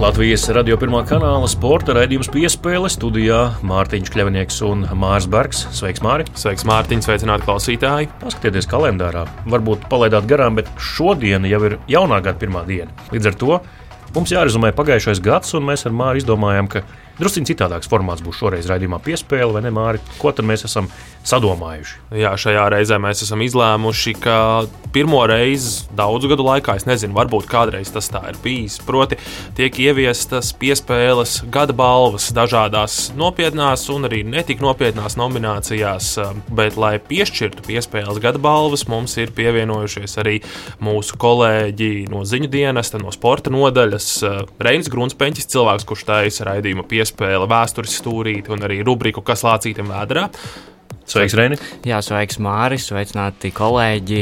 Latvijas radio pirmā kanāla sporta raidījums piespēle studijā Mārtiņš Kļavnieks un Mārs Bergs. Sveiks, Māri! Sveiks, Mārtiņ, sveicināti klausītāji! Paskatieties kalendārā. Varbūt palaidāt garām, bet šodien jau ir jaunā gada pirmā diena. Līdz ar to mums jārezumē pagājušais gads, un mēs ar Māri izdomājām, ka drusciņ citādāks formāts būs šoreiz raidījumā piespēle, vai ne, Māri? Ko tad mēs esam sadomājuši? Jā, šajā reizē mēs esam izlēmuši, ka pirmo reizi daudzu gadu laikā, es nezinu, varbūt kādreiz tas tā ir bijis. Proti, tiek ieviestas piespēles gada balvas dažādās nopietnās un arī netik nopietnās nominācijās, bet, lai piešķirtu piespēles gada balvas, mums ir pievienojušies arī mūsu kolēģi no ziņu dienesta, no sporta nodaļas. Reinis Grunspeņķis, cilvēks, kurš taisa raidījuma piespēle, vēstures stūrīti un arī rubriku Kas lācītam vēdā. Sveiks, Reini! Jā, sveiks, Māris, sveicināti kolēģi.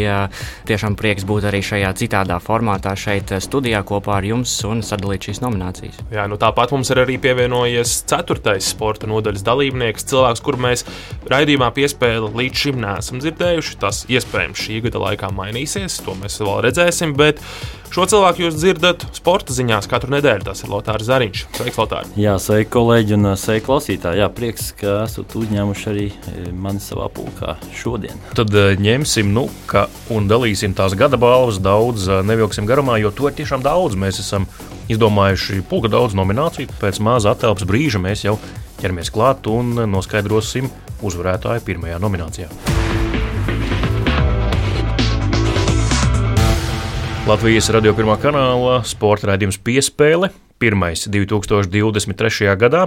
Tiešām prieks būt arī šajā citādā formātā šeit studijā kopā ar jums un sadalīt šīs nominācijas. Jā, nu tāpat mums ir arī pievienojies ceturtais sporta nodaļas dalībnieks, cilvēks, kuru mēs raidījumā piespēli līdz šim neesam dzirdējuši. Tas iespējams šī gada laikā mainīsies, to mēs vēl redzēsim. Bet Šo cilvēku jūs dzirdat sporta ziņās katru nedēļu. Tas ir Lotārs Zariņš. Sveiks, Lotār! Jā, sveiki, kolēģi un sveiki, klausītāji. Jā, prieks, ka esat uzņēmuši arī mani savā pulkā šodien. Tad ņemsim, nu, ka, un dalīsim tās gada balvas. Daudz nevilksim garumā, jo to ir tiešām daudz. Mēs esam izdomājuši pulka daudz nomināciju. Pēc maza attēlpas brīža mēs jau ķeramies klāt un noskaidrosim uzvarētāju pirmajā nominācijā. Latvijas radio pirmā kanāla sporta raidījums piespēle, pirmais 2023. gadā.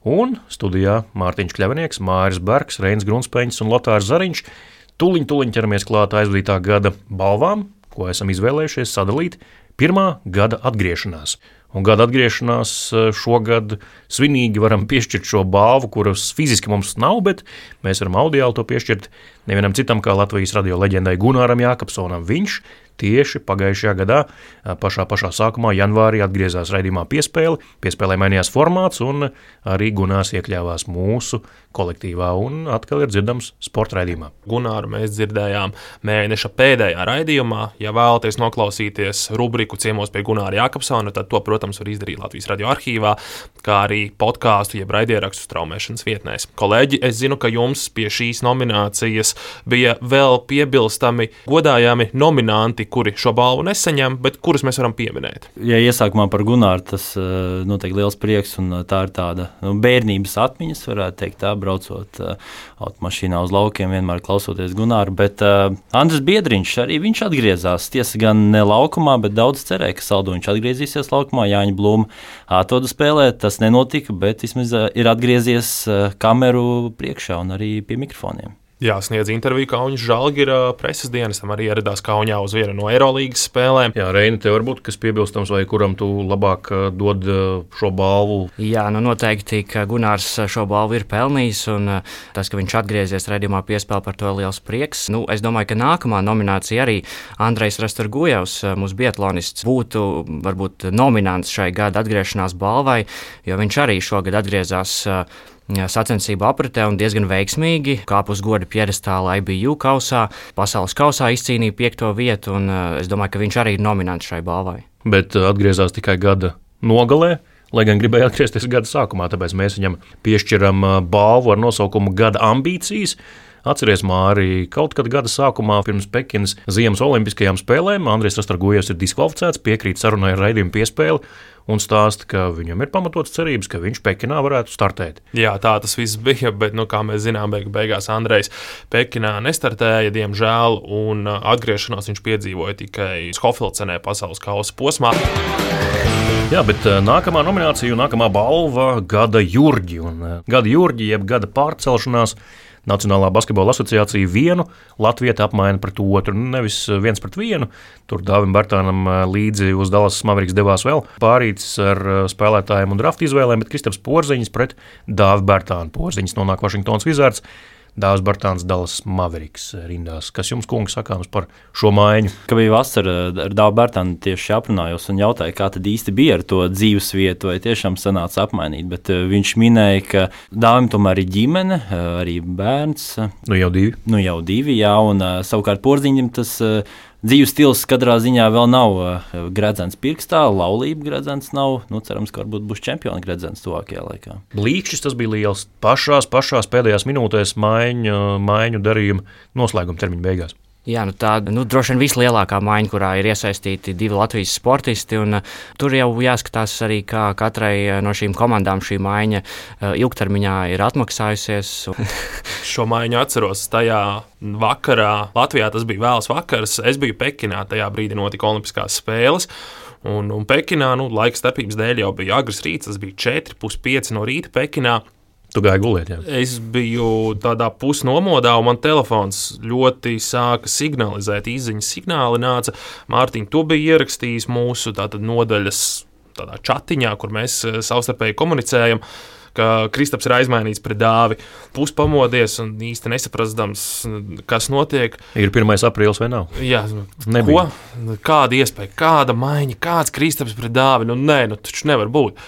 Un studijā Mārtiņš Kļavnieks, Māris Bergs, Reins Grunsteins un Lotārs Zariņš. Tūliņ, tūliņ ķeramies klāt aizvadītā gada balvām, ko esam izvēlējušies sadalīt pirmā gada atgriešanās. Un gada atgriešanās šogad svinīgi varam piešķirt šo balvu, kuras fiziski mums nav, bet mēs varam audiāli to piešķirt nevienam citam kā Latvijas radio leģendai Gunāram Jākapsonam. Viņš tieši pagājušajā gadā, pašā, pašā sākumā, janvārī, atgriezās raidījumā piespēle. Piespēlē mainījās formāts, un arī Gunārs iekļāvās mūsu kolektīvā, un atkal ir dzirdams sporta raidījumā. Gunāru mēs dzirdējām mēneša pēdējā raidījumā. Ja vēlaties noklausīties rubriku ciemos pie Gunāra Jākapsona, tad to, protams, var izdarīt Latvijas radio arhīvā, kā arī podkāstu, jeb raidierakstu straumēšanas vietnēs. Kolēģi, es zinu, ka jums pie šīs nominācijas bija vēl piebilstami godājami nominanti, kuri šo balvu nesaņem, bet kurus mēs varam pieminēt. Ja iesākumā par Gunāru tas eh, noteikti liels prieks, un eh, tā ir tāda nu, bērnības atmiņas, varētu teikt, tā braucot uh, automašīnā uz laukiem, vienmēr klausoties Gunāru. Bet uh, Andris Biedriņš arī viņš atgriezās. Tiesa gan ne laukumā, bet daudz cerēja, ka Saldu viņš atgriezīsies laukumā. Jāņa Blūma atodu spēlē, tas nenotika, bet vismaz ir atgriezies kameru priekšā un arī pie mikrofoniem. Jā, sniedz interviju Kaunas Žalgira preses dienestam, arī ieradās Kaunijā uz vienu no Eirolandes spēlēm. Jā, Reini, tev varbūt kas piebilstams, vai kuram tu labāk dod šo balvu? Jā, nu noteikti, ka Gunārs šo balvu ir pelnījis, un tas, ka viņš atgriezies redzamā piespēlē, par to ir liels prieks. Nu, es domāju, ka nākamā nominācija arī Andrejs Rasturgujevs, mūsu bietlonists, būtu varbūt nominants šai gada atgriešanās balvai, jo viņš arī šogad atgriezās sacensību apritē un diezgan veiksmīgi kāpa uz goda piedestāla IBU kausā. Pasaules kausā izcīnīja piekto vietu, un es domāju, ka viņš arī ir nominants šai balvai. Bet atgriezās tikai gada nogalē. Lai gan gribēja atgriezties gada sākumā, tāpēc mēs viņam piešķiram balvu ar nosaukumu Gada ambīcijas. Atcerieties, Mārī, kaut kad gada sākumā, pirms Pekinas Ziemas Olimpiskajām spēlēm, Andrēs Rastargojevs ir diskvalificēts, piekrīt sarunai ar raidījumu piespēli un stāsta, ka viņam ir pamatots cerības, ka viņš Pekinā varētu startēt. Jā, tā tas viss bija, bet, nu, kā mēs zinām, beig beigās Andrejs Pekinā nestartēja, diemžēl, un atgriešanās viņš piedzīvoja tikai Skofilcenē pasaules kausa posmā. Jā, bet nākamā nominācija, nākamā balva - gada jūrģi. Un gada jūrģi, jeb gada pārcelšanās Nacionālā basketbola asociācija vienu Latviju apmaina pret otru. Nu, nevis viens pret vienu. Tur Dāvim Bartānam līdzi uz Dallas Mavericks devās vēl pārītis ar spēlētājiem un draftu izvēlēm, bet Kristaps Porziņš pret Dāvi Bartānu. Porziņš nonāk Vašingtonas Wizards. Dārzs Bartāns Dallas Maveriks rindās. Kas jums, kungs, sakāms par šo maiņu? Ka bija vasara ar Dāvu Bartānu tieši aprunājos un jautāju, kā tad īsti bija ar to dzīves vietu, vai tiešām sanāca apmainīt. Bet uh, viņš minēja, ka Dāvim tomēr ir ģimene, uh, arī bērns. Nu jau divi. Nu jau divi, jā, un uh, savukārt porziņam tas. Dzīves stils katrā ziņā vēl nav uh, gredzens pirkstā, laulība gredzens nav. Nu, cerams, ka varbūt būs čempiona gredzens tuvākajā laikā. Blīkšķis tas bija liels. Pašās, pašās pēdējās minūtēs maiņu, maiņu darījuma noslēguma termiņa beigās. Jā, nu tā nu, droši vien vislielākā maiņa, kurā ir iesaistīti divi Latvijas sportisti. Un, uh, tur jau jāskatās arī, kā katrai no šīm komandām šī maiņa uh, ilgtermiņā ir atmaksājusies. Šo maiņu atceros tajā vakarā. Latvijā tas bija vēls vakars. Es biju Pekinā, tajā brīdī notika Olimpiskās spēles. Un, un Pekinā nu, laika starpības dēļ jau bija agrs rīts, tas bija 4,5 no rīta Pekinā. Tu gāji gulēt, jā. Es biju tādā pusnomodā, un man telefons ļoti sāka signalizēt, izziņas signāli nāca. Mārtiņ, tu biji ierakstījis mūsu nodaļas tādā chatiņā, kur mēs eh, savstarpēji komunicējam. Ka Kristaps ir aizmainīts pret dāvi, puspamodies un īsti nesaprastams, kas notiek. Ir 1. aprīlis vai nav? Jā, Nebija. ko? Kāda iespēja, kāda maiņa, kāds Kristaps pret dāvi? Nu, nē, nu, taču nevar būt.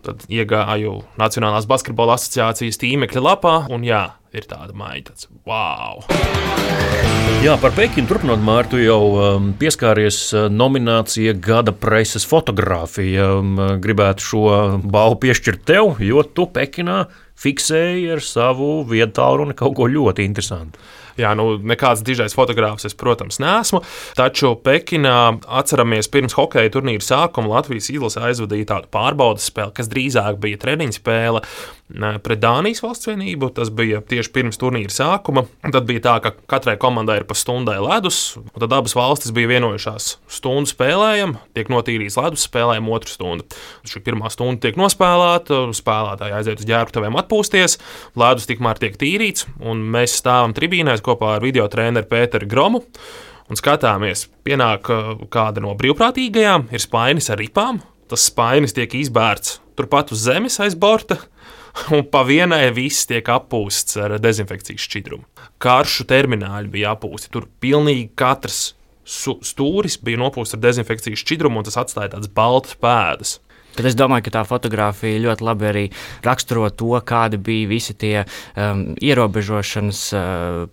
Tad iegāju Nacionālās basketbola asociācijas tīmekļa lapā, un jā, ir tāda maiņa. Tāds, wow! Jā, par Pekinu turpinot, Mārtu jau um, pieskāries uh, nominācija Gada preses fotografija. Um, gribētu šo balvu piešķirt tev, jo tu Pekinā fiksēji ar savu vietu tālruni kaut ko ļoti interesantu. Jā, nu, nekāds dižais fotogrāfs es, protams, neesmu. Taču Pekinā atceramies, pirms hokeja turnīra sākuma Latvijas izlase aizvadīja tādu pārbaudas spēli, kas drīzāk bija treniņa spēle pret Dānijas valsts vienību. Tas bija tieši pirms turnīra sākuma. Tad bija tā, ka katrai komandai ir pa stundai ledus, un tad abas valstis bija vienojušās. Stundu spēlējam, tiek notīrīts ledus, spēlējam otru stundu. Šī pirmā stunda tiek nospēlēta, spēlētāji aiziet uz ģērbtuvēm atpūsties, ledus tikmēr tiek tīrīts, un mēs stāvam tribīnēs kopā ar video treneru Pēteru Gromu. Un skatāmies, pienāk kāda no brīvprātīgajām, ir spainis ar ripām. Tas spainis tiek izbērts turpat uz zemes aiz borta, un pa vienai viss tiek appūsts ar dezinfekcijas šķidrumu. Karšu termināļi bija appūsti. Tur pilnīgi katrs stūris bija nopūsts ar dezinfekcijas šķidrumu, un tas atstāja tādas baltas pēdas. Tad es domāju, ka tā fotografija ļoti labi arī raksturo to, kādi bija visi tie um, ierobežošanas uh,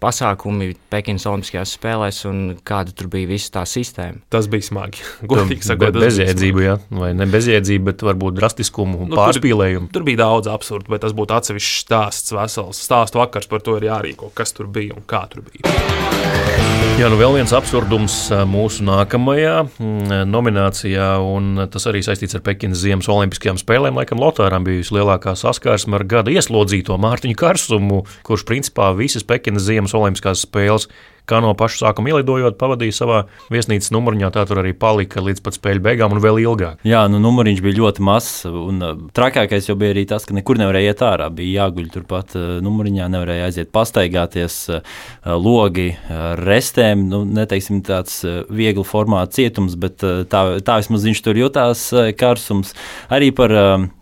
pasākumi Pekinas Olimpiskajās spēlēs un kāda tur bija visa tā sistēma. Tas bija smagi. Godīgi sakot, Be, bezjēdzību, jā, vai ne bezjēdzību, bet varbūt drastiskumu un nu, pārspīlējumu. Tur, tur bija daudz absurdu, bet tas būtu atsevišķs stāsts, vesels stāstu vakars par to ir jārīko, kas tur bija un kā tur bija. Jā, nu vēl viens absurdums mūsu nākamajā nominācijā, un tas arī saistīts ar Pekinas ziemas olimpiskajām spēlēm. Laikam Lotāram bija vislielākā saskarsme ar gada ieslodzīto Mārtiņu Karsumu, kurš principā visas Pekinas ziemas olimpiskās spēles kā no paša sākuma ielidojot, pavadīja savā viesnīcas numuriņā. Tā tur arī palika līdz pat spēļu beigām un vēl ilgāk. Jā, nu numuriņš bija ļoti mazs. Un uh, trakākais jau bija arī tas, ka nekur nevarēja iet ārā. Bija jāguļ turpat uh, numuriņā, nevarēja aiziet pastaigāties. Uh, logi ar restēm, nu, neteiksim tāds viegli formāts cietums, bet tā, tā vismaz viņš tur jutās karsums. Arī par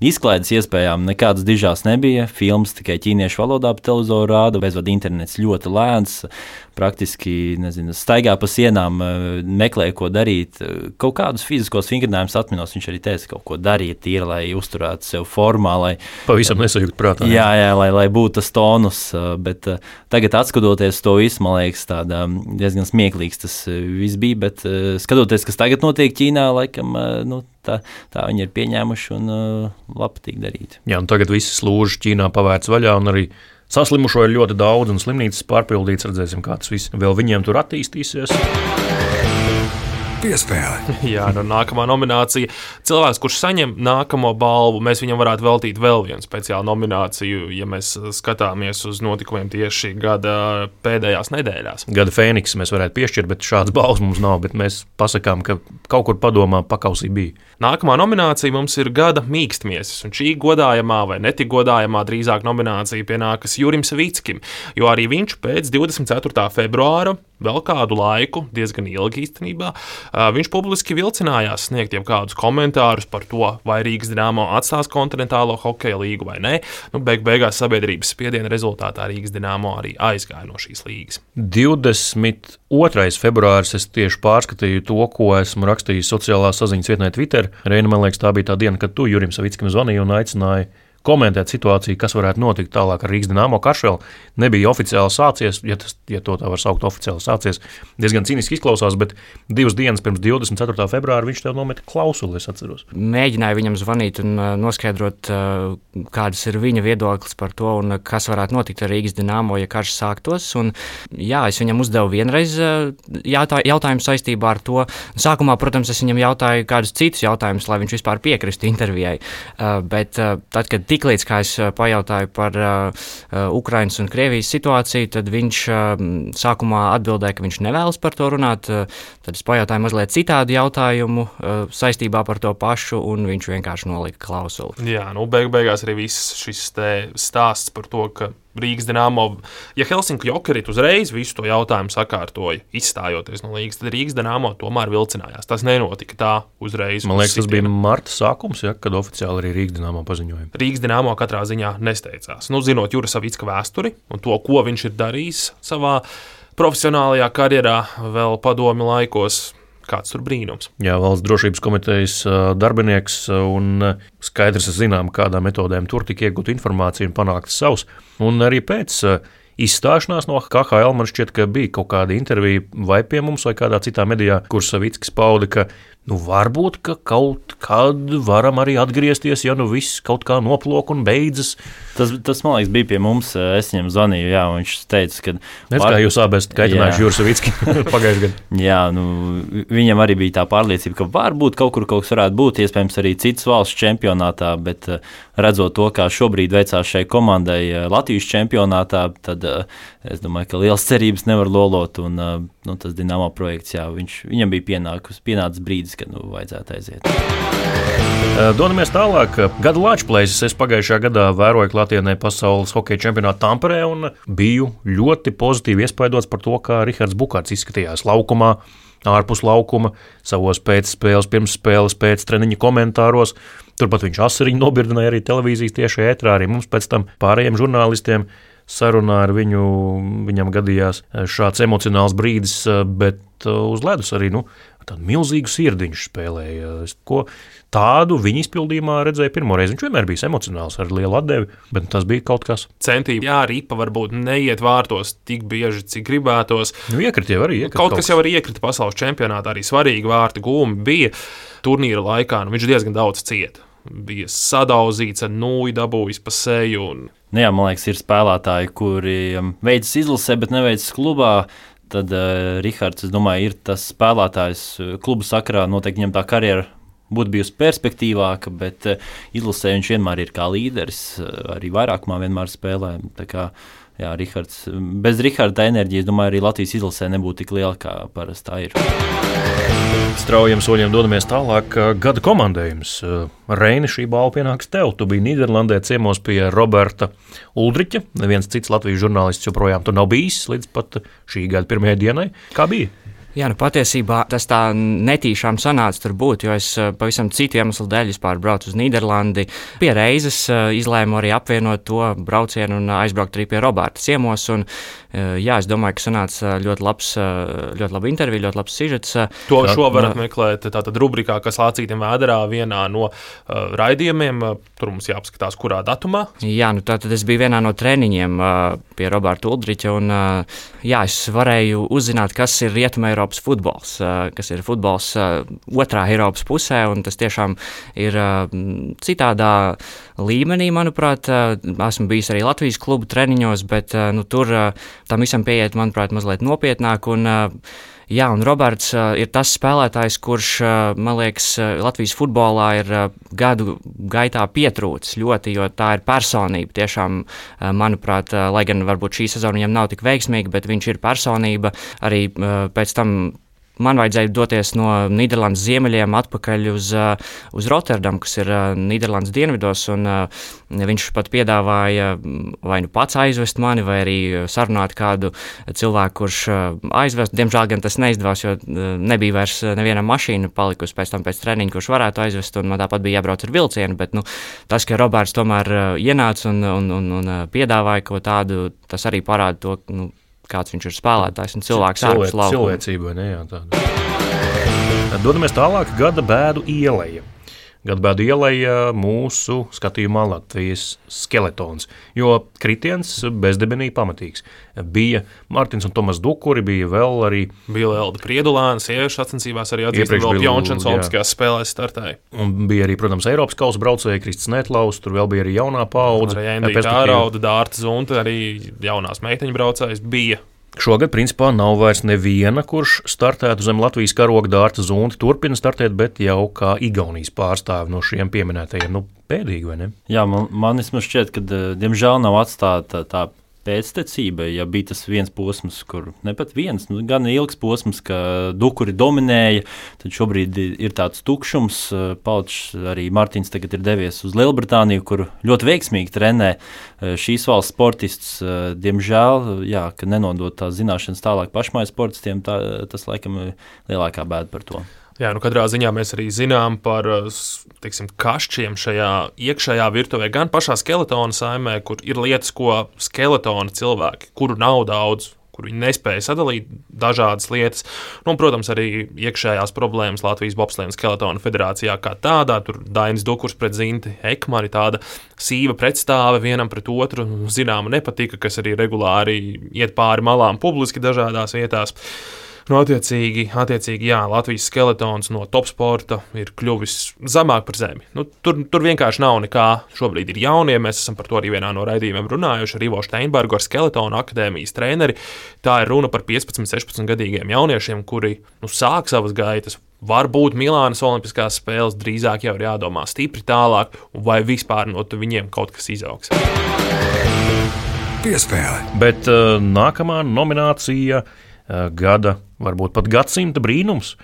izklaides iespējām nekādas dižās nebija. Filmas tikai ķīniešu valodā pa televizoru rāda, bezvadu internets ļoti lēns praktiski nezinu, staigā pa sienām, eh, meklēja, ko darīt. Kaut kādus fiziskos vingrinājumus atminos. Viņš arī teica, ka kaut ko darīt, tīri, lai uzturētu sevi formā. Lai, Pavisam nesajūt prātā. Jā, jā lai, lai būtu tas tonus. Eh, bet eh, tagad, skatoties to visu, man liekas, tāda, mm, diezgan smieklīgs tas viss bija. Bet skatoties, kas tagad notiek Ķīnā, laikam. Nu, tā, tā viņi ir pieņēmuši un uh, labprāt darīt. Jā, un tagad viss slūžas Ķīnā pavērts vaļā, un arī Saslimušo ir ļoti daudz, un slimnīcas pārpildīts. Redzēsim, kā tas viss vēl viņiem tur attīstīsies. Piespēle. Jā, nu, nākamā nominācija. Cilvēks, kurš saņem nākamo balvu, mēs viņam varētu veltīt vēl vienu speciālu nomināciju, ja mēs skatāmies uz notikumiem tieši gada pēdējās nedēļās. Gada fēniks mēs varētu piešķirt, bet šāds balvas mums nav. Mēs pasakām, ka kaut kur padomā pakausī bija. Nākamā nominācija mums ir gada mīkstmiesis, un šī godājamā vai netik godājamā drīzāk nominācija pienākas Jurim Savickim, jo arī viņš pēc 24. februāra vēl kādu laiku, diezgan ilgi īstenībā, viņš publiski vilcinājās sniegt jau kādus komentārus par to, vai Rīgas dīnāmo atstās kontinentālo hokeja līgu vai nē. Nu, beig beigās sabiedrības spiediena rezultātā Rīgas dīnāmo arī aizgāja no šīs līgas. 22. februāris es tieši pārskatīju to, ko esmu rakstījis sociālā saziņas vietnē Twitter. Reina, man liekas, tā bija tā diena, kad tu Jurim Savickam zvanīji un aicināji komentēt situāciju, kas varētu notikt tālāk ar Rīgas dīnāmo. Karš vēl nebija oficiāli sācies, ja, tas, ja to tā var saukt, oficiāli sācies. Diezgan cīniski izklausās, bet divas dienas pirms 24. februāra viņš tev nometa klausuli, es atceros. Mēģināju viņam zvanīt un noskaidrot, kādas ir viņa viedoklis par to, un kas varētu notikt ar Rīgas dīnāmo, ja karš sāktos. Un, jā, es viņam uzdevu vienreiz jautā, jautājumu saistībā ar to. Sākumā, protams, es viņam jautāju kādus citus jautājumus, lai viņš vispār piekristu intervijai. Bet tad, kad tiklīdz es pajautāju par uh, Ukraiņas un Krievijas situāciju, tad viņš uh, sākumā atbildēja, ka viņš nevēlas par to runāt. Uh, tad es pajautāju mazliet citādu jautājumu uh, saistībā par to pašu, un viņš vienkārši nolika klausuli. Jā, nu beig beigās arī viss šis stāsts par to, ka Rīgas dīnāmo, ja Helsinki jokerit uzreiz visu to jautājumu sakārtoja, izstājoties no līgas, tad Rīgas dīnāmo tomēr vilcinājās. Tas nenotika tā uzreiz. Man liekas, tas bija marta sākums, ja, kad oficiāli arī Rīgas dīnāmo paziņoja. Rīgas dīnāmo katrā ziņā nesteigās. Nu, zinot Jūras Savicka vēsturi un to, ko viņš ir darījis savā profesionālajā karjerā, vēl padomi laikos kāds tur brīnums. Jā, valsts drošības komitejas darbinieks un skaidrs, zinām, kādām metodēm tur tika iegūta informācija un panākt savs. Un arī pēc izstāšanās no KHL man šķiet, ka bija kaut kāda intervija vai pie mums, vai kādā citā medijā, kur Savickis pauda, ka Nu, varbūt, ka kaut kad varam arī atgriezties, ja nu viss kaut kā noplūk un beidzas. Tas, tas, man liekas, bija pie mums. Es viņam zvanīju, jā, viņš teica, ka. Redz, var... kā jūs abi esat kaitinājuši Jursavicki pagājušajā gadā. Jā, nu, viņam arī bija tā pārliecība, ka varbūt kaut kur kaut kas varētu būt, iespējams, arī citas valsts čempionātā, bet redzot to, kā šobrīd veicās šai komandai Latvijas čempionātā, tad es domāju, ka liels cerības nevar lolot. Un, nu, tas Dienāmo projekts, jā, viņš, viņam bija pienākus, pienācis brīdis, kad nu, vajadzētu aiziet. Dodamies tālāk. Gada Latvijas es pagājušajā gadā vēroju klātienē pasaules hokeja čempionātu Tamperē un biju ļoti pozitīvi iespaidots par to, kā Rihards Bukārts izskatījās laukumā. Ārpus laukuma, savos pēcspēles, pirmsspēles, pēctreniņa komentāros. Turpat viņš asariņu nobirdināja arī televīzijas tieši ētrā, arī mums pēc tam pārējiem žurnālistiem sarunā ar viņu, viņam gadījās šāds emocionāls brīdis, bet uh, uz ledus arī nu, tādu milzīgu sirdiņu spēlēja. Ko tādu viņa izpildījumā redzēju pirmoreiz. Viņš vienmēr bija emocionāls ar lielu atdevi, bet tas bija kaut kas. Centība, jā, ripa varbūt neiet vārtos tik bieži, cik gribētos. Nu, iekrīt jau arī. Iekrīt kaut, kaut kas jau arī iekrita pasaules čempionātā, arī svarīgi vārti gūmi bija turnīra laikā. Nu, viņš diezgan daudz cieta bija sadauzīts ar nūju, dabūjis pa seju. Un... Nu jā, man liekas, ir spēlētāji, kuri um, veicas izlasē, bet neveicas klubā. Tad uh, Rihards, es domāju, ir tas spēlētājs uh, klubu sakarā. Noteikti viņam tā karjera būtu bijusi perspektīvāka, bet uh, izlasē viņš vienmēr ir kā līderis. Uh, arī vairākumā vienmēr spēlē. Jā, Rihards, bez Riharda enerģijas, domāju, arī Latvijas izlasē nebūtu tik liela, kā parasti ir. Straujiem soļiem dodamies tālāk. Gada komandējums. Reini, šī balva pienāks tev. Tu biji Nīderlandē ciemos pie Roberta Uldriča. Neviens cits Latvijas žurnālists joprojām tur nav bijis līdz pat šī gada pirmajai dienai. Kā bija? Jā, nu patiesībā tas tā netīšām sanāca tur būt, jo es pavisam citu iemeslu dēļ vispār braucu uz Nīderlandi. Pie reizes izlēmu arī apvienot to braucienu un aizbraukt arī pie Roberta ciemos. Un, jā, es domāju, ka sanāca ļoti labs, ļoti laba intervija, ļoti labs sižets. To šo varat meklēt tātad rubrikā, kas lācītiem vēderā vienā no uh, raidījumiem. Tur mums jāapskatās, kurā datumā. Jā, nu tātad es biju vienā no treniņiem uh, pie Roberta Uldriča un uh, jā, es varēju uzzināt, kas ir Rietumē Eiropas futbols, kas ir futbols otrā Eiropas pusē, un tas tiešām ir citādā līmenī, manuprāt. Esmu bijis arī Latvijas klubu treniņos, bet nu, tur tam visam pieiet, manuprāt, mazliet nopietnāk. Un, Jā, un Roberts uh, ir tas spēlētājs, kurš, uh, man liekas, Latvijas futbolā ir uh, gadu gaitā pietrūcis ļoti, jo tā ir personība. Tiešām, uh, manuprāt, uh, lai gan varbūt šī sezona viņam nav tik veiksmīga, bet viņš ir personība arī uh, pēc tam man vajadzēja doties no Nīderlandes ziemeļiem atpakaļ uz, uz Rotterdamu, kas ir Nīderlandes dienvidos. Un, viņš pat piedāvāja vai nu pats aizvest mani, vai arī sarunāt kādu cilvēku, kurš aizvest. Diemžēl gan tas neizdevās, jo nebija vairs neviena mašīna palikusi pēc tam pēc treniņa, kurš varētu aizvest. Man tāpat bija jābrauc ar vilcienu. Bet nu, tas, ka Roberts tomēr ienāca un, un, un, un piedāvāja ko tādu, tas arī parāda to. Nu, kāds viņš ir spēlētājs un cilvēks Cilvē, cilvēcība. Ne, jā, Dodamies tālāk, gada bēdu ielai. Gadbēdu ielēja mūsu skatījumā Latvijas skeletons, jo kritiens bezdebenī pamatīgs. Bija Mārtiņš un Tomas Dukuri, bija vēl arī. Bija Elda Priedulāna, sieviešu sacensībās arī atzīstama vēl Pjončans Olimpiskajās spēlēs startēja. Un bija arī, protams, Eiropas kausa braucēji, Kristis Netlaus, tur vēl bija arī jaunā paudze. Arī Endija Tārauda, Dārta Zunta, arī jaunās meiteņu braucējs bija. Šogad, principā, nav vairs neviena, kurš startētu zem Latvijas karoga dārta zunti. Turpina startēt, bet jau kā Igaunijas pārstāvi no šiem pieminētajiem. Nu, pēdīgi, vai ne? Jā, man, man šķiet, ka eh, diemžēl nav atstāta tā pēctecība, ja bija tas viens posms, kur ne pat viens, nu, gan ilgs posms, ka dukuri dominēja, tad šobrīd ir tāds tukšums. Paučs arī Mārtiņš tagad ir devies uz Lielbritāniju, kur ļoti veiksmīgi trenē šīs valsts sportists. Diemžēl, jā, ka nenodot tās zināšanas tālāk pašmājas sportistiem, tā, tas laikam ir lielākā bēda par to. Jā, nu katrā ziņā mēs arī zinām par eh, teiksim, kašķiem šajā iekšējā virtuvē, gan pašā skeletona saimē, kur ir lietas, ko skeletona cilvēki, kuru nav daudz, kur viņi nespēja sadalīt dažādas lietas. Nu, un, protams, arī iekšējās problēmas Latvijas Bobslēna skeletona federācijā kā tādā. Tur Dainis Dukurs pret Zinti Ekmani, tāda sīva pretstāve vienam pret otru, zināma nepatika, kas arī regulāri iet pāri malām publiski dažādās vietās. Nu, attiecīgi, attiecīgi jā, Latvijas skeletons no top sporta ir kļuvis zemāk par zemi. Nu, tur, tur vienkārši nav nekā. Šobrīd ir jaunie, mēs esam par to arī vienā no raidījumiem runājuši ar Ivo Steinbergu, ar Skeletonu akadēmijas treneri. Tā ir runa par 15, 16 gadīgiem jauniešiem, kuri nu, sāk savas gaitas. Varbūt Milānas Olimpiskās spēles drīzāk jau ir jādomā stipri tālāk, vai vispār no viņiem kaut kas izaugs. Piespēle. Bet uh, nākamā nominācija uh, gada, varbūt pat gadsimta brīnums.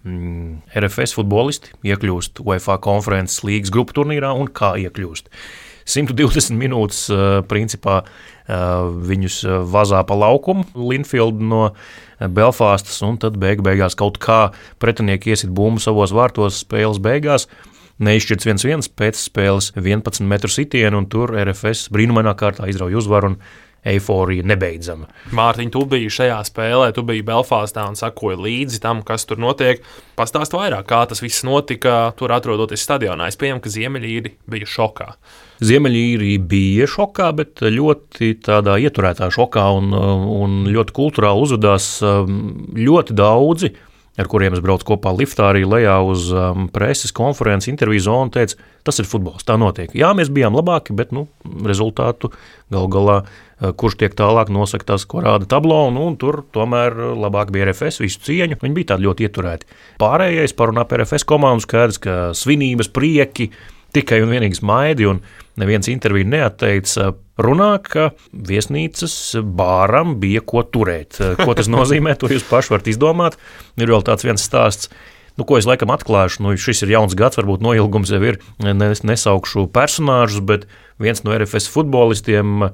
Mm, RFS futbolisti iekļūst UEFA konferences līgas grupu turnīrā un kā iekļūst. 120 minūtes, principā, viņus vazā pa laukumu Linfield no Belfāstas, un tad beig beigās kaut kā pretinieki iesit bumbu savos vārtos spēles beigās. Neizšķirts 1-1 pēc spēles 11 metru sitienu, un tur RFS brīnumainā kārtā izrauja uzvaru un eiforija nebeidzama. Mārtiņ, tu biji šajā spēlē, tu biji Belfāstā un sakoji līdzi tam, kas tur notiek. Pastāst vairāk, kā tas viss notika, tur atrodoties stadionā. Es pieņemu, ka Ziemeļīri bija šokā. Ziemeļīrija bija šokā, bet ļoti tādā ieturētā šokā un, un ļoti kultūrāli uzvedās um, ļoti daudzi ar kuriem es braucu kopā liftā, arī lejā uz um, preses konferences, interviju zonu, teica, tas ir futbols, tā notiek. Jā, mēs bijām labāki, bet nu, rezultātu gal galā, uh, kurš tiek tālāk, nosaka tas, ko rāda tablo, un, un tur tomēr labāk bija RFS, visu cieņu. Viņi bija tādi ļoti ieturēti. Pārējais parunā par RFS komandu skaidrs, ka svinības, prieki, tikai un vienīgi smaidi, un neviens interviju neatteica runā, ka viesnīcas bāram bija ko turēt. Ko tas nozīmē, to jūs paši varat izdomāt. Ir vēl tāds viens stāsts. Nu, ko es laikam atklāšu, nu, šis ir jauns gads, varbūt noilgums jau ir. Nesaukšu personāžus, bet viens no RFS futbolistiem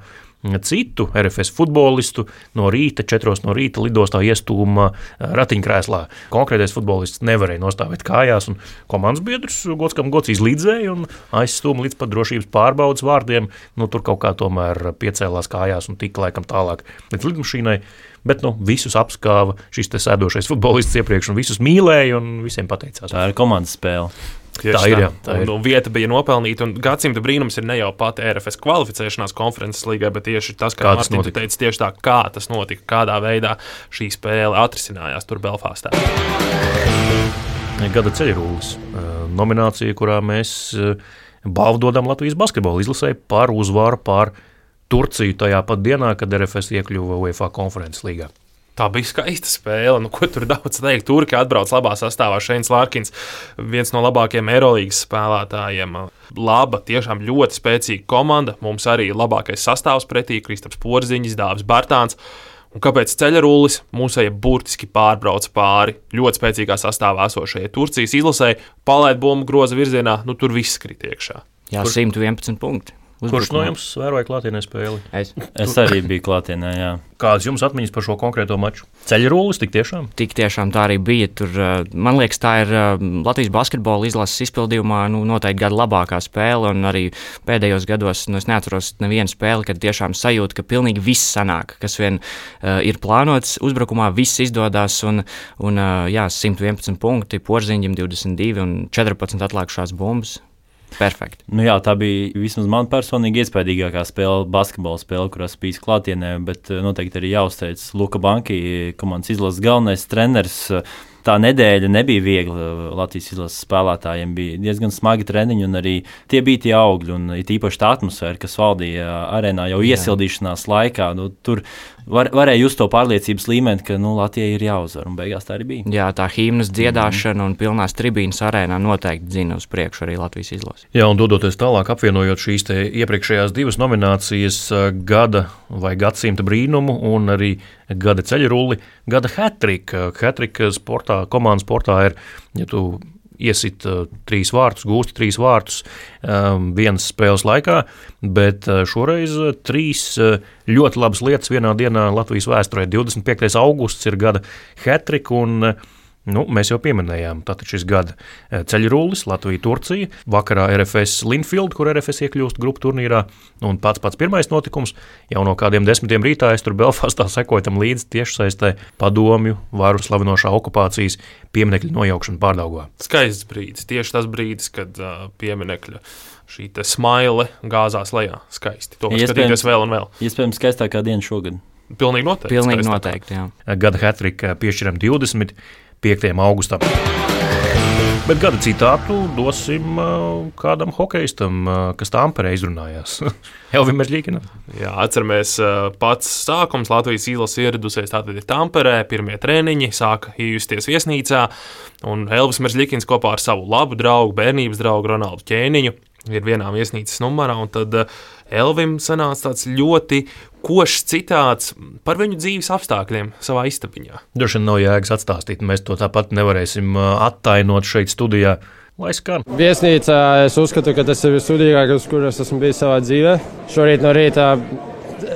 citu RFS futbolistu no rīta, 4 no rīta lidostā iestūma ratiņkrēslā. Konkrētais futbolists nevarēja nostāvēt kājās, un komandas biedrs gods kam gods izlīdzēja un aizstūma līdz pat drošības pārbaudas vārdiem. Nu, tur kaut kā tomēr piecēlās kājās un tika laikam tālāk līdz lidmašīnai. Bet nu, visus apskāva šis sēdošais futbolists iepriekš, un visus mīlēja un visiem pateicās. Tā ir komandas spēle. Tieši tā ir. Jā, tā ir. Un, un vieta bija nopelnīta. Gadsimta brīnums ir ne jau pati RFS kvalificēšanās konferences līgai, bet tieši tas, kā Mārtiņš teica, tieši tā, kā tas notika, kādā veidā šī spēle atrisinājās tur Belfāstā. Gada ceļrulis nominācija, kurā mēs balvu dodam Latvijas basketbola izlasē par uzvaru pār Turciju tajā pat dienā, kad RFS iekļuva UEFA konferences līgā. Tā bija skaista spēle. Nu, ko tur daudz teikt? Turki atbrauc labā sastāvā. Šeins Lārkins, viens no labākajiem Eirolandes spēlētājiem. Laba, tiešām ļoti spēcīga komanda. Mums arī labākais sastāvs pretī - Kristaps Porziņš, Dāvis Bartāns. Un kāpēc ceļrulis mūsēji burtiski pārbrauca pāri ļoti spēcīgā sastāvā esošajai Turcijas izlasēji, palaid bumbu groza virzienā, nu tur viss krīt iekšā. Jā, Kur... 111 punkti. Kurš no jums vēroja klātienē spēli? Es. es arī biju klātienē. Jā. Kādas jums atmiņas par šo konkrēto maču? Ceļu rullis tik tiešām? Tik tiešām tā arī bija. Tur, man liekas, tā ir Latvijas basketbola izlases izpildījumā nu, noteikti gada labākā spēle. Un arī pēdējos gados nu, es neatceros nevienu spēli, kad tiešām sajūta, ka pilnīgi viss sanāk, kas vien uh, ir plānots uzbrukumā, viss izdodas. Un, un uh, jā, 111 punkti, porziņģim 22 un 14 atlikušās bumbas. Perfekti. Nu jā, tā bija vismaz man personīgi iespaidīgākā spēle, basketbola spēle, kurās bija klātienē. Bet eh, noteikti arī jāuzteic Luka Banki, komandas izlases galvenais treneris tā nedēļa nebija viegla Latvijas izlases spēlētājiem. Bija diezgan smagi treniņi, un arī tie bija tie augļi, un it īpaši tā atmosfēra, kas valdīja arēnā jau iesildīšanās laikā. Nu, tur var, varēja just to pārliecības līmeni, ka nu, Latvijai ir jāuzvar, un beigās tā arī bija. Jā, tā himnas dziedāšana mm. un pilnās tribīnas arēnā noteikti dzina uz priekšu arī Latvijas izlasi. Jā, un dodoties tālāk, apvienojot šīs iepriekšējās divas nominācijas, gada vai gadsimta brīnumu un arī gada ceļrulli, gada hatrika. Hatrika sportā, komandas sportā ir, ja tu iesit uh, trīs vārtus, gūsti trīs vārtus um, vienas spēles laikā, bet uh, šoreiz uh, trīs uh, ļoti labas lietas vienā dienā Latvijas vēsturē. 25. augusts ir gada hatrika un uh, Nu, mēs jau pieminējām, tātad šis gada eh, ceļrulis, Latvija, Turcija, vakarā RFS Linfield, kur RFS iekļūst grupu turnīrā, un pats pats pirmais notikums jau no kādiem desmitiem rītā es tur Belfastā sekoju tam līdzi tiešsaistē padomju varu slavinošā okupācijas pieminekļa nojaukšana pārdaugā. Skaists brīdis, tieši tas brīdis, kad uh, pieminekļa šī smaile gāzās lejā. Skaisti. To skatīties vēl un vēl. Iespējams, skaistākā diena šogad. Pilnīgi noteikti. Pilnīgi noteikti jā. Gada hatrika piešķiram 20. 5. augustam. Bet gada citātu dosim uh, kādam hokeistam, uh, kas Tāmperē izrunājās. Elvim Mežģīkinam. Jā, atceramies, uh, pats sākums Latvijas īlas ieradusies tātad Tāmperē, pirmie treniņi, sāka iejusties viesnīcā, un Elvis Mežģīkins kopā ar savu labu draugu, bērnības draugu Ronaldu Ķēniņu ir vienā viesnīcas numurā, un tad Elvim sanāca tāds ļoti košs citāts par viņu dzīves apstākļiem savā istabiņā. Droši vien nav jēgas atstāstīt, mēs to tāpat nevarēsim attainot šeit studijā. Lai skan. Viesnīcā es uzskatu, ka tas ir vissudīgākais, kuras esmu bijis savā dzīvē. Šorīt no rīta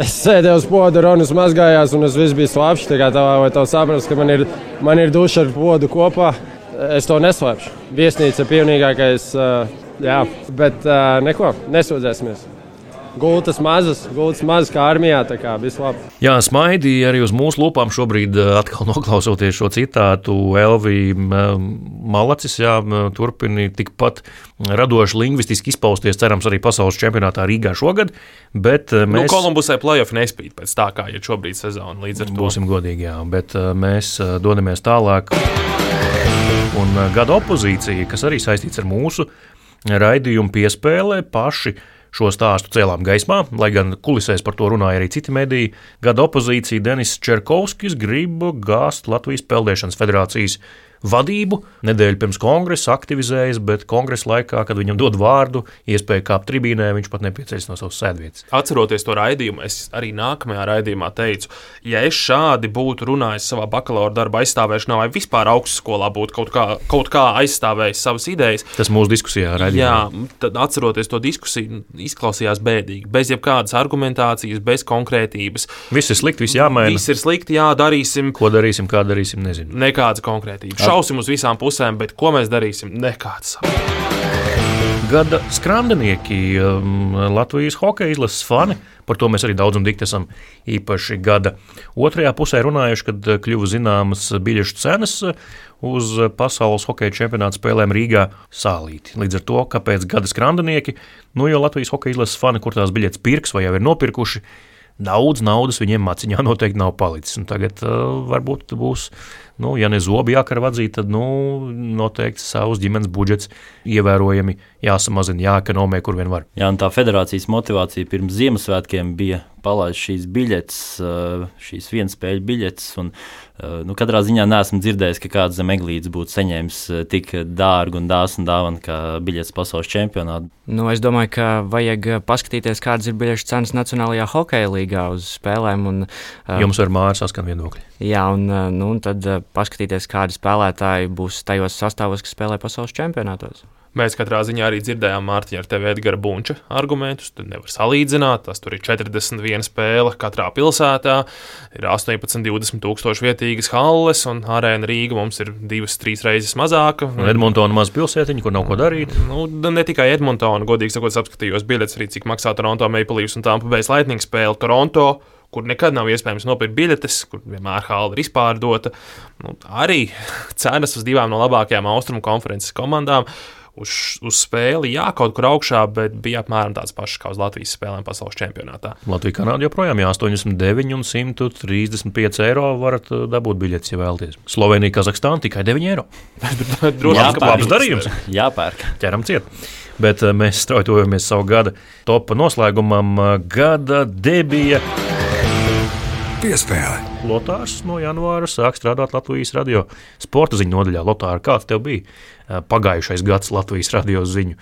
es sēdēju uz podu, Ronas mazgājās, un es viss biju slapjš. Tā kā tā, vai tev saprast, ka man ir, man ir duša ar podu kopā, es to neslēpšu. Viesnīca ir pilnīgākais, jā, bet neko, nesūdzēsimies. Gultas mazas, gultas mazas kā armijā. Tā kā viss labi. Jā, smaidīja arī uz mūsu lūpām šobrīd, atkal noklausoties šo citātu. Elvija Malacis jā, turpina tikpat radoši lingvistiski izpausties, cerams, arī pasaules čempionātā Rīgā šogad. Bet nu, mēs... nu, Kolumbusai playoff nespīd pēc tā, kā ir šobrīd sezona. Līdz ar to būsim godīgi, jā, bet mēs dodamies tālāk. Un gada opozīcija, kas arī saistīts ar mūsu raidījumu piespēlē, paši Šo stāstu cēlām gaismā, lai gan kulisēs par to runāja arī citi mediji. Gada opozīcija Denis Čerkovskis grib gāzt Latvijas Peldēšanas federācijas vadību. Nedēļu pirms kongresa aktivizējas, bet kongresa laikā, kad viņam dod vārdu, iespēju kāpt tribīnē, viņš pat nepieceļas no savas sēdvietas. Atceroties to raidījumu, es arī nākamajā raidījumā teicu, ja es šādi būtu runājis savā bakalaura darba aizstāvēšanā, vai vispār augstskolā būtu kaut kā, kaut kā aizstāvējis savas idejas. Tas mūsu diskusijā raidījumā. Jā, tad atceroties to diskusiju, izklausījās bēdīgi. Bez jebkādas argumentācijas, bez konkrētības. Viss ir slikti, viss jāmaina. Viss ir slikti, jā, darīsim. Ko darīsim, kā darīsim, nezinu. Nekādas konkrētības šausim uz visām pusēm, bet ko mēs darīsim? Nekāds. Gada skrandinieki, um, Latvijas hokeja izlases fani. Par to mēs arī daudz un dikti esam īpaši gada otrajā pusē runājuši, kad kļuva zināmas biļešu cenas uz pasaules hokeja čempionāta spēlēm Rīgā sālīti. Līdz ar to, kāpēc gada skrandinieki, nu jau Latvijas hokeja izlases fani, kur tās biļetes pirks vai jau ir nopirkuši, daudz naudas viņiem maciņā noteikti nav palicis. Un tagad uh, varbūt būs Nu, ja ne zobi jākara vadzīt, tad nu, noteikti savus ģimenes budžets ievērojami jāsamazina, jāekonomē, kur vien var. Jā, un tā federācijas motivācija pirms Ziemassvētkiem bija palaist šīs biļetes, šīs vienas spēļu biļetes. Un, nu, katrā ziņā neesmu dzirdējis, ka kāds zem eglītes būtu saņēmis tik dārgu un dāsnu dāvanu kā biļetes pasaules čempionātā. Nu, es domāju, ka vajag paskatīties, kādas ir biļešu cenas Nacionālajā hokeja līgā uz spēlēm. Un, Jums ar māju saskan viedokļi. Jā, un, nu, un tad paskatīties, kādi spēlētāji būs tajos sastāvos, kas spēlē pasaules čempionātos. Mēs katrā ziņā arī dzirdējām Mārtiņa ar tevi Edgara Bunča argumentus. Tur nevar salīdzināt. Tas tur ir 41 spēle katrā pilsētā, ir 18, 20 tūkstoši vietīgas halles, un arēna Rīga mums ir divas, trīs reizes mazāka. Un Edmontona maz pilsētiņa, kur nav ko darīt. Nu, ne tikai Edmontona, godīgi sakot, apskatījos biļetes arī, cik maksā Toronto Maple Leafs un Tampa Bay Lightning spēle Toronto kur nekad nav iespējams nopirkt biļetes, kur vienmēr hāla ir izpārdota. Nu, arī cenas uz divām no labākajām austrumu konferences komandām uz, uz spēli, jā, kaut kur augšā, bet bija apmēram tāds pašs kā uz Latvijas spēlēm pasaules čempionātā. Latvija Kanāda joprojām ir 89 un 135 eiro varat uh, dabūt biļetes, ja vēlaties. Slovenija, Kazahstāna tikai 9 eiro. Droši vien, ka labs darījums. Jāpērk. Ķeram ciet. Bet uh, mēs straujojamies savu gada topa noslēgumam. Uh, gada debija. Piespēle. Lotārs no janvāra sāk strādāt Latvijas radio sporta ziņu nodaļā. Lotāra, kāds tev bija pagājušais gads Latvijas radio ziņu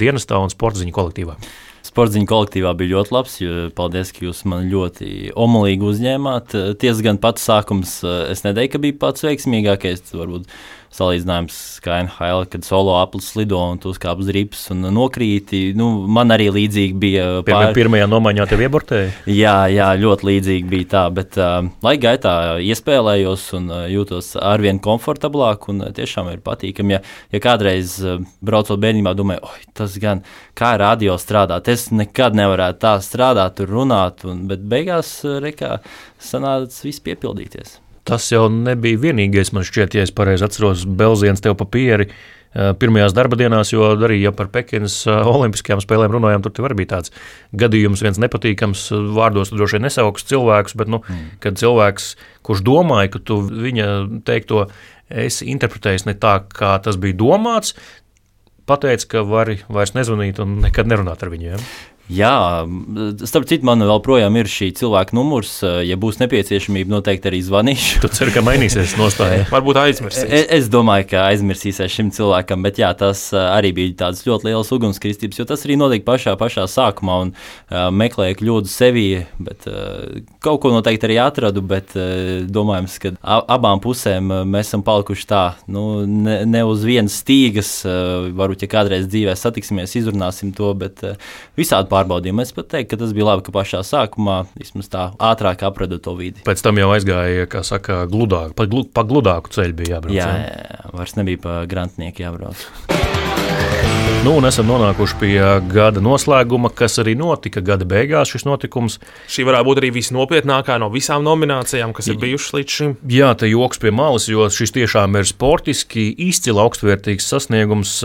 dienestā un sporta ziņu kolektīvā? Sporta ziņu kolektīvā bija ļoti labs. Paldies, ka jūs man ļoti omulīgi uzņēmāt. Tiesa gan pats sākums, es neteiktu, ka bija pats veiksmīgākais. Varbūt salīdzinājums kā NHL, kad solo aplis lido un tu uzkāp uz ripas un nokrīti. Nu, man arī līdzīgi bija. Pār... Pirmajā nomaiņā tev iebortēja? jā, jā, ļoti līdzīgi bija tā, bet uh, laika gaitā iespēlējos un uh, jūtos arvien komfortablāk un uh, tiešām ir patīkami. Ja, ja kādreiz uh, braucot bērnībā, domāju, oi, tas gan kā radio strādāt, es nekad nevarētu tā strādāt, tur runāt, un, bet beigās uh, rekā sanāca viss piepildīties. Tas jau nebija vienīgais, man šķiet, ja es pareizi atceros, Belziens tev papīri. Pirmajās darba dienās, jo arī ja par Pekinas Olimpiskajām spēlēm runājām, tur arī bija tāds gadījums, viens nepatīkams vārdos, droši vien nesauks cilvēkus, bet, nu, mm. kad cilvēks, kurš domāja, ka tu viņa teikto esi interpretējis ne tā, kā tas bija domāts, pateica, ka vari vairs nezvanīt un nekad nerunāt ar viņiem. Jā, starp citu, man vēl projām ir šī cilvēka numurs. Ja būs nepieciešamība, noteikti arī zvanīšu. Tu cer, ka mainīsies nostāja. Varbūt aizmirsīs. Es, es domāju, ka aizmirsīsies šim cilvēkam, bet jā, tas arī bija tāds ļoti liels ugunskristības, jo tas arī notika pašā, pašā sākumā un uh, meklēju kļūdu sevī, bet uh, kaut ko noteikti arī atradu, bet uh, domājams, ka abām pusēm mēs esam palikuši tā, nu, ne, ne uz vienas stīgas, uh, varbūt, ja kādreiz dzīvē satiksimies, izrunāsim to, bet uh, visādi pārbaudījumu. Es pat teiktu, ka tas bija labi, ka pašā sākumā vismaz tā ātrāk aprada to vidi. Pēc tam jau aizgāja, kā saka, gludāk, pa, glu, pa gludāku ceļu bija jābrauc. Jā, jā, jā, vairs nebija pa grantnieku jābrauc. Nu, un esam nonākuši pie gada noslēguma, kas arī notika gada beigās. Šis notikums. Šī varētu būt arī visnopietnākā no visām nominācijām, kas ir bijušas līdz šim. Jā, te joks pie malas, jo šis tiešām ir sportiski izcili augstvērtīgs sasniegums,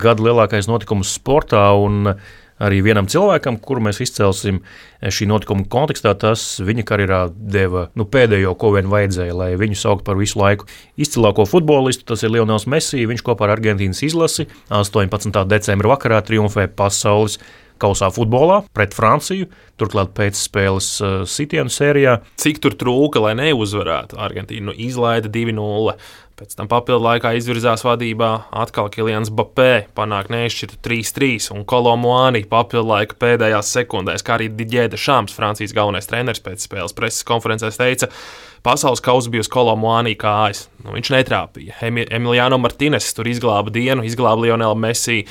gada lielākais notikums sportā. Un, arī vienam cilvēkam, kuru mēs izcelsim šī notikuma kontekstā, tas viņa karjerā deva nu, pēdējo, ko vien vajadzēja, lai viņu sauktu par visu laiku izcilāko futbolistu. Tas ir Lionels Messi. Viņš kopā ar Argentīnas izlasi 18. decembra vakarā triumfē pasaules kausā futbolā pret Franciju, turklāt pēc spēles uh, sitienu sērijā. Cik tur trūka, lai neuzvarētu? Argentīnu nu, izlaida 2-0. Pēc tam papildu laikā izvirzās vadībā atkal Kilians Bapē, panāk neizšķirtu 3-3 un Kolomuāni papildu laika pēdējās sekundēs, kā arī Digēda Šāms, Francijas galvenais treneris pēc spēles preses konferencēs teica, pasaules kausa bija uz Kolomuāni kājas. Nu, viņš netrāpīja. Emiliano Martīnes tur izglāba dienu, izglāba Lionelu Messi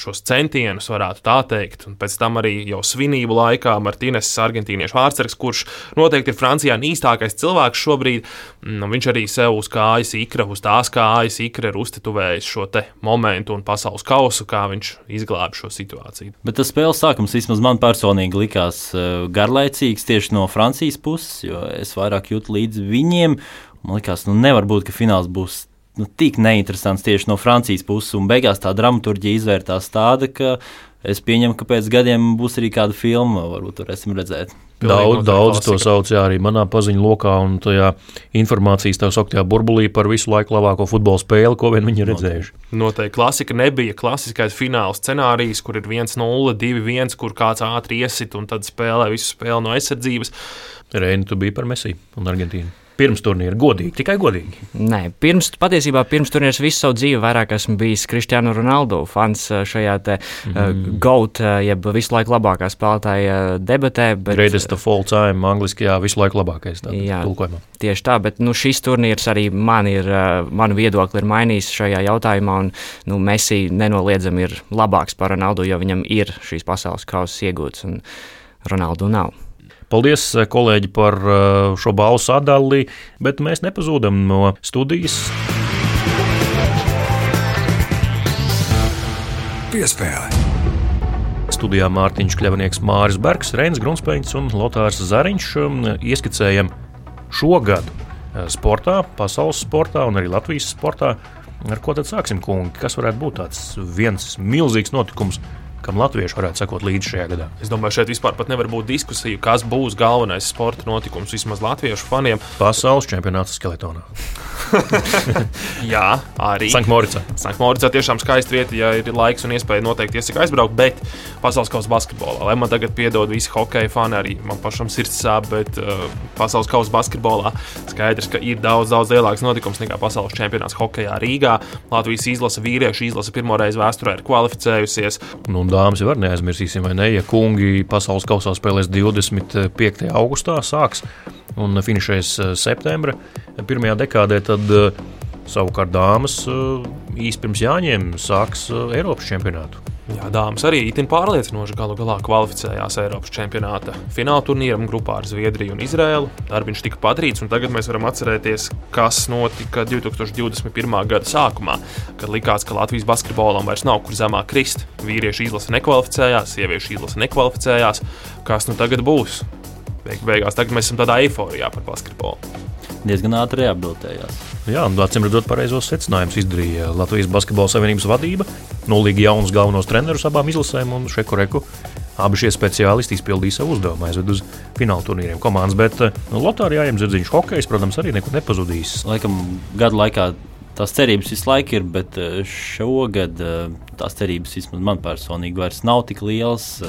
šos centienus, varētu tā teikt. Un pēc tam arī jau svinību laikā Martīnes, argentīniešu vārdsargs, kurš noteikti ir Francijā īstākais cilvēks šobrīd, nu, viņš arī sev uz kājas ikra, uz tās kājas ikra ir uztetuvējis šo momentu un pasaules kausu, kā viņš izglāba šo situāciju. Bet tas spēles sākums vismaz man personīgi likās eh, garlaicīgs tieši no Francijas puses, jo es vairāk jūtu līdzi viņiem. Man liekas, nu nevar būt, ka fināls būs nu, tik neinteresants tieši no Francijas puses, un beigās tā dramaturgija izvērtās tāda, ka es pieņemu, ka pēc gadiem būs arī kāda filma, varbūt varēsim redzēt. Daudz, daudz to sauc jā, arī manā paziņu lokā un tajā informācijas tā sauktajā burbulī par visu laiku labāko futbola spēli, ko vien viņi ir redzējuši. Noteikti klasika nebija klasiskais fināla scenārijs, kur ir 1-0, 2-1, kur kāds ātri iesit un tad spēlē visu spēli no aizsardzības. Reini, tu biji par Messi un Argentīnu pirms turnīra. Godīgi, tikai godīgi. Nē, pirms, patiesībā pirms turnīra visu savu dzīvi vairāk esmu bijis Cristiano Ronaldo fans eh, šajā te mm. uh, GOAT, uh, jeb visu laiku labākā spēlētāja debatē. Bet, Greatest of all time, angliskajā visu laiku labākais. Tā, jā, tulkojumā. tieši tā, bet nu, šis turnīrs arī man ir, manu viedokli ir mainījis šajā jautājumā, un nu, Messi nenoliedzami ir labāks par Ronaldu, jo viņam ir šīs pasaules kausas iegūts, un Ronaldu nav. Paldies, eh, kolēģi, par eh, šo balvu sadali, bet mēs nepazūdam no studijas. Piespēle. Studijā Mārtiņš Kļavnieks, Māris Bergs, Reins Grunsteins un Lotārs Zariņš um, ieskicējam šo gadu eh, sportā, pasaules sportā un arī Latvijas sportā. Ar ko tad sāksim, kungi? Kas varētu būt tāds viens milzīgs notikums, kam latvieši varētu sekot līdzi šajā gadā. Es domāju, šeit vispār nevar būt diskusija, kas būs galvenais sporta notikums vismaz latviešu faniem. Pasaules čempionāts skeletonā. Jā, arī Sanktmoricā. Sanktmoricā tiešām skaisti vieta, ja ir laiks un iespēja noteikti iesaka aizbraukt, bet pasaules kausa basketbolā, lai man tagad piedod visi hokeja fani, arī man pašam sirds sāp, bet uh, pasaules kausa basketbolā skaidrs, ka ir daudz, daudz lielāks notikums nekā pasaules čempionāts hokejā Rīgā. Latvijas izlase vīriešu izlase pirmo reizi vēsturē ir kvalificējusies. Nu, dāmas jau var neaizmirsīsim, vai ne? Ja kungi pasaules kausā spēlēs 25. augustā, sāks un finišēs eh, septembra pirmajā dekādē, tad eh, savukārt dāmas eh, īsi pirms jāņem sāks Eiropas čempionātu. Jā, dāmas arī itin pārliecinoši galu galā kvalificējās Eiropas čempionāta fināla turnīram grupā ar Zviedriju un Izrēlu. Darbiņš tika padarīts, un tagad mēs varam atcerēties, kas notika 2021. gada sākumā, kad likās, ka Latvijas basketbolam vairs nav kur zemāk krist. Vīriešu izlase nekvalificējās, sieviešu izlase nekvalificējās. Kas nu tagad būs? Beig beigās tagad mēs esam tādā eiforijā par basketbolu diezgan ātri rehabilitējās. Jā, un acīm redzot, pareizos secinājumus izdarīja Latvijas Basketbola Savienības vadība. Nulīgi jaunus galvenos trenerus abām izlasēm un Šeku Reku. Abi šie speciālisti izpildīja savu uzdevumu, aizved uz fināla turnīriem komandas. Bet nu, Lotārijā Jēzus Zirdziņš hokejs, protams, arī nekur nepazudīs. Laikam gadu laikā tās cerības visu laiku ir, bet eh, šogad eh, tās cerības vismaz man personīgi vairs nav tik lielas.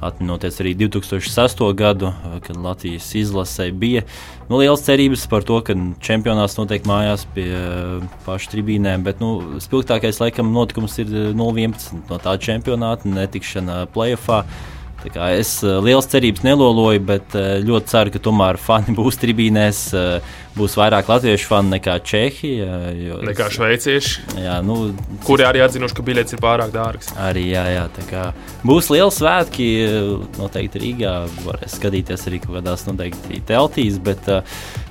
Atminoties arī 2006. gadu, kad Latvijas izlasē bija nu, liels cerības par to, ka čempionāts notiek mājās pie pašu tribīnēm, bet nu, spilgtākais laikam notikums ir 0-11 no tā čempionāta, netikšana playoffā. Es liels cerības neloloju, bet ļoti ceru, ka tomēr fani būs tribīnēs būs vairāk latviešu fani nekā čehi. Jo, nekā šveicieši. Jā, nu, kuri arī atzinuši, ka biļets ir pārāk dārgs. Arī, jā, jā, būs liels svētki. Noteikti Rīgā varēs skatīties arī kaut kādās noteikti teltīs. Bet,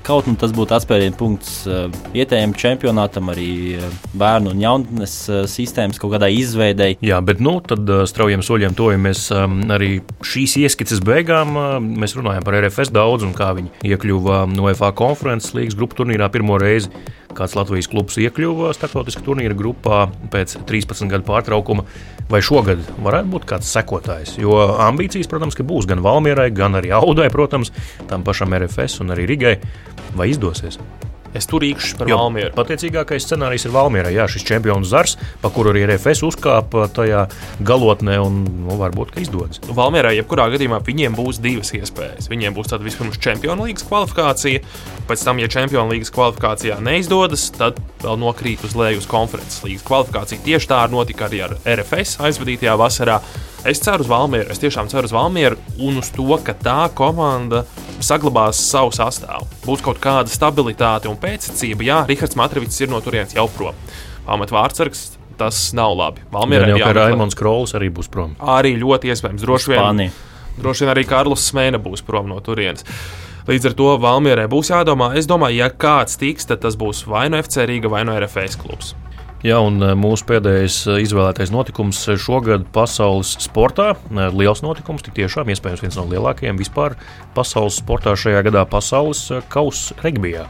Kaut nu tas būtu atspērienu punkts vietējiem čempionātam, arī bērnu un jaunatnes sistēmas kaut kādai izveidei. Jā, bet nu, tad straujiem soļiem tojamies arī šīs ieskices beigām. Mēs runājam par RFS daudz un kā viņi iekļuva no FA konferences līnijas grupu turnīrā pirmo reizi. Kāds Latvijas klubs iekļuva starptautiskā turnīra grupā pēc 13 gadu pārtraukuma, vai šogad varētu būt kāds sekotājs? Jo ambīcijas, protams, būs gan Valmierai, gan arī Audai, protams, tam pašam RFS un arī Rigai. Vai izdosies? Es tur īkšķi par Valmieru. Pateicīgākais scenārijs ir Valmierai. Jā, šis čempions Zars, pa kuru arī RFS uzkāpa tajā galotnē, un nu, varbūt izdodas. Valmierai, jebkurā gadījumā, viņiem būs divas iespējas. Viņiem būs tāda vispirms Champions League kvalifikācija, pēc tam, ja Champions League kvalifikācijā neizdodas, tad vēl nokrīt uz leju uz konferences līnijas kvalifikāciju. Tieši tā notika arī ar RFS aizvadītajā vasarā. Es ceru uz Valmieru, es tiešām ceru uz Valmieru un uz to, ka tā komanda saglabās savu sastāvu. Būs kaut kāda stabilitāte un pēctecība. Jā, Rihards Matrivits ir no turienes jau prom. Pamat vārdsargs. Tas nav labi. Valmierai jau kā Raimons Krols arī būs prom. Arī ļoti iespējams. Droši vien, droši vien arī Karls Smēne būs prom no turienes. Līdz ar to Valmierai būs jādomā. Es domāju, ja kāds tiks, tad tas būs vai no FC Rīga vai no RFS klubs. Jā, un e, mūsu pēdējais e, izvēlētais notikums šogad pasaules sportā. E, liels notikums, tik tiešām iespējams viens no lielākajiem vispār pasaules sportā šajā gadā - pasaules kausa regbijā.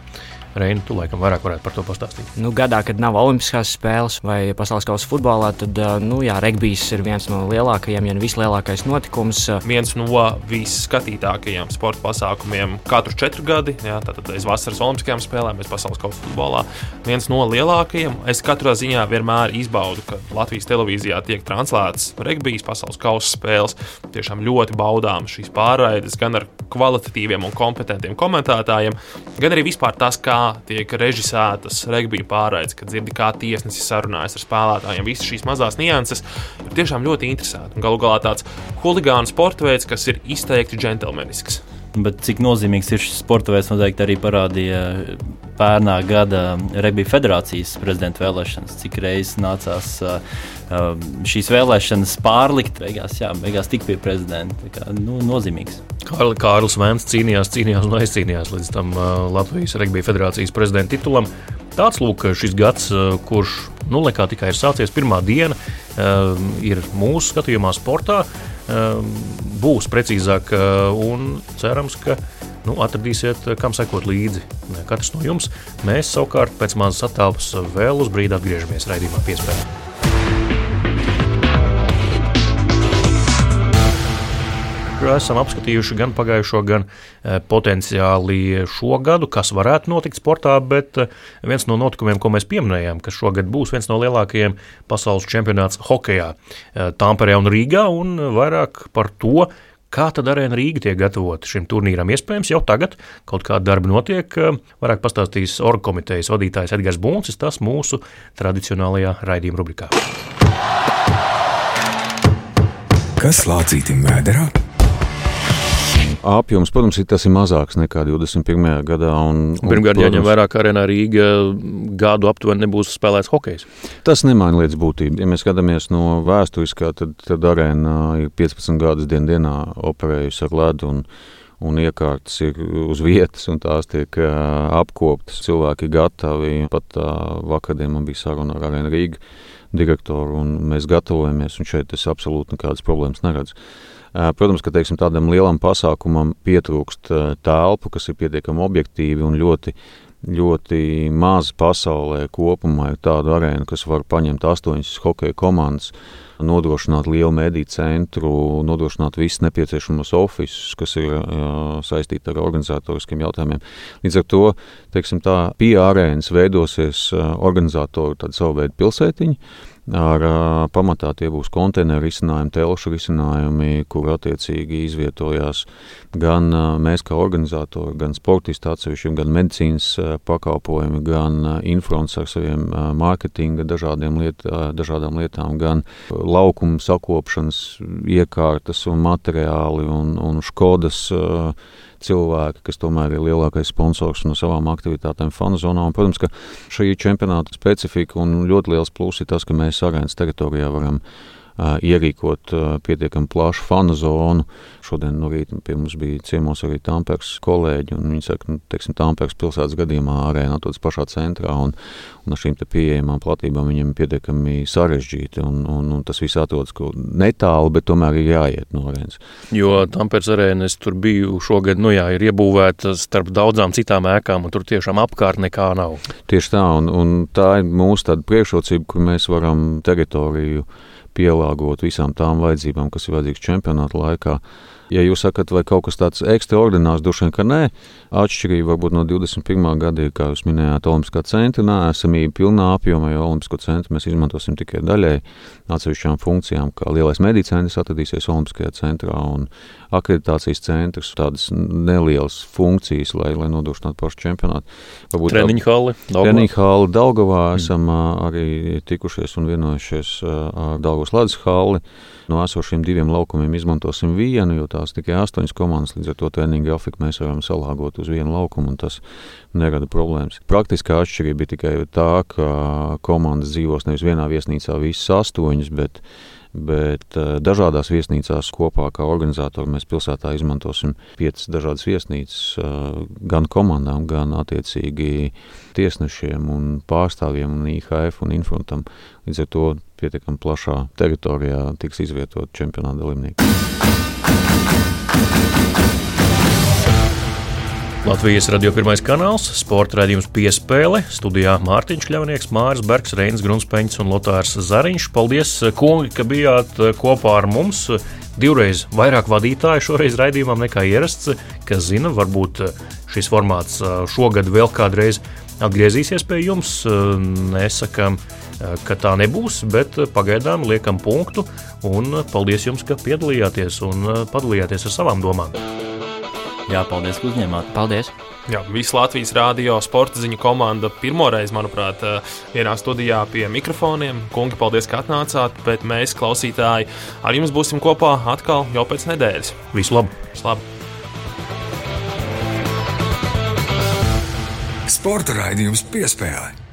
Reini, tu laikam vairāk varētu par to pastāstīt. Nu, gadā, kad nav Olimpiskās spēles vai pasaules kausa futbolā, tad nu, jā, regbijs ir viens no lielākajiem, ja ne vislielākais notikums. Viens no visskatītākajiem sporta pasākumiem katru četru gadi, jā, tātad aiz vasaras Olimpiskajām spēlēm, aiz pasaules kausa futbolā. Viens no lielākajiem. Es katrā ziņā vienmēr izbaudu, ka Latvijas televīzijā tiek translētas regbijas pasaules kausa spēles. Tiešām ļoti baudām šīs pārraides gan ar kvalitatīviem un kompetentiem komentētājiem, gan arī vispār tas, kā tiek režisētas regbija pārraides, kad dzirdi, kā tiesnesis sarunājas ar spēlētājiem. Visas šīs mazās nianses ir tiešām ļoti interesanti. Galu galā tāds huligānu sporta veids, kas ir izteikti džentlmenisks. Bet cik nozīmīgs ir šis sporta veids, noteikti arī parādīja pērnā gada Regbija federācijas prezidenta vēlēšanas, cik reizes nācās šīs vēlēšanas pārlikt. Beigās, jā, beigās tik pie prezidenta. Kā, nu, nozīmīgs. Kārli, Kārlis Vēns cīnījās, cīnījās un aizcīnījās līdz tam Latvijas Regbija federācijas prezidenta titulam. Tāds lūk, šis gads, kurš nu, tikai ir sācies, pirmā diena, ir mūsu skatījumā sportā. Būs precīzāk, un cerams, ka nu, atradīsiet, kam sekot līdzi. Katrs no jums, mēs savukārt pēc mazas attēlpas vēl uz brīdi atgriežamies raidījumā piespēlē. Esam apskatījuši gan pagājušo, gan e, potenciāli šo gadu, kas varētu notikt sportā, bet e, viens no notikumiem, ko mēs pieminējām, ka šogad būs viens no lielākajiem pasaules čempionāts hokeja e, Tamperē un Rīgā, un vairāk par to, Kā tad arēna Rīga tiek gatavota šim turnīram? Iespējams, jau tagad kaut kāda darba notiek. Vairāk pastāstīs orga komitejas vadītājs Edgars Buncis, tas mūsu tradicionālajā raidījuma rubrikā. Kas lācītim vēderā? Apjoms, protams, ir tas ir mazāks nekā 21. gadā. Un, un, Pirmkārt, jāņem vērā, ka arēnā Rīga gadu aptuveni nebūs spēlēts hokejs. Tas nemaina lietas būtību. Ja mēs skatāmies no vēsturiskā, tad, tad arēna ir 15 gadus dien dienā operējusi ar ledu. Un, un iekārtas ir uz vietas, un tās tiek uh, apkoptas. Cilvēki ir gatavi. Pat uh, vakardien man bija saruna ar Arēnu Rīgu direktoru, un mēs gatavojamies, un šeit es absolūti nekādas problēmas neredzu. Protams, ka teiksim, tādam lielam pasākumam pietrūkst telpu, kas ir pietiekami objektīvi un ļoti, ļoti maz pasaulē kopumā ir tāda arēna, kas var paņemt astoņas hokeja komandas, nodrošināt lielu mediju centru, nodrošināt visus nepieciešamos oficius, kas ir jā, saistīti ar organizatoriskiem jautājumiem. Līdz ar to teiksim, tā pie arēnas veidosies organizatoru savu veidu pilsētiņu Ar pamatā tie būs konteineru risinājumi, telšu risinājumi, kur attiecīgi izvietojās gan mēs kā organizatori, gan sportisti atsevišķi, gan medicīnas pakalpojumi, gan infrons ar saviem mārketinga dažādiem liet, dažādām lietām, gan laukumu sakopšanas iekārtas un materiāli un, un škodas cilvēki, kas tomēr ir lielākais sponsors no savām aktivitātēm fanu zonā. Un, protams, ka šī čempionāta specifika un ļoti liels pluss ir tas, ka mēs arēnas teritorijā varam ierīkot pietiekami plašu fanu zonu. Šodien no rīta pie mums bija ciemos arī Tampērs kolēģi, un viņi saka, nu, teiksim, Tampērs pilsētas gadījumā arēna atrodas pašā centrā, un, un ar šīm pieejamām platībām viņiem pietiekami sarežģīti, un, un, un tas viss atrodas netālu, bet tomēr ir jāiet no arēnas. Jo Tampērs arēna, es tur biju šogad, nu jā, ir iebūvēta starp daudzām citām ēkām, un tur tiešām apkārt nekā nav. Tieši tā, un, un tā ir mūsu tāda priekšrocība, kur mēs varam teritoriju pielāgot visām tām vajadzībām, kas ir vajadzīgas čempionāta laikā. Ja jūs sakat, vai kaut kas tāds ekstraordinārs, droši vien, ka nē, atšķirība varbūt no 21. gada kā jūs minējāt, Olimpiskā centra nēsamība pilnā apjomā, jo Olimpisko centru mēs izmantosim tikai daļai atsevišķām funkcijām, kā lielais medicēnis atradīsies Olimpiskajā centrā un akreditācijas centrs, tādas nelielas funkcijas, lai, lai nodrošinātu pašu čempionātu. Varbūt treniņu hali, Treniņu hali Daugavā mm. esam arī tikušies un vienojušies ar Daugavas Ledus hali. No esošiem diviem laukumiem izmantosim vienu, jo tās tikai astoņas komandas, līdz ar to treniņu grafiku mēs varam salāgot uz vienu laukumu, un tas nerada problēmas. Praktiskā atšķirība ir tikai tā, ka komandas dzīvos nevis vienā viesnīcā visas astoņas, bet bet uh, dažādās viesnīcās kopā kā organizatori mēs pilsētā izmantosim piecas dažādas viesnīcas uh, gan komandām, gan attiecīgi tiesnešiem un pārstāvjiem un IHF un Infrontam. Līdz ar to pietiekami plašā teritorijā tiks izvietot čempionāta dalībnieki. Latvijas radio pirmais kanāls, sporta raidījums piespēle. Studijā Mārtiņš Kļavnieks, Māris Bergs, Reinis Grunspeņš un Lotārs Zariņš. Paldies, kungi, ka bijāt kopā ar mums. Divreiz vairāk vadītāju šoreiz raidījumam nekā ierasts, kas zina, varbūt šis formāts šogad vēl kādreiz atgriezīsies pie jums. Nesakām, ka tā nebūs, bet pagaidām liekam punktu un paldies jums, ka piedalījāties un padalījāties ar savām domām. Jā, paldies, ka uzņēmāt. Paldies! Jā, visa Latvijas rādio sporta ziņu komanda pirmoreiz, manuprāt, vienā studijā pie mikrofoniem. Kungi, paldies, ka atnācāt, bet mēs, klausītāji, ar jums būsim kopā atkal jau pēc nedēļas. Visu labu! Visu labu. Sporta raidījums piespēlē.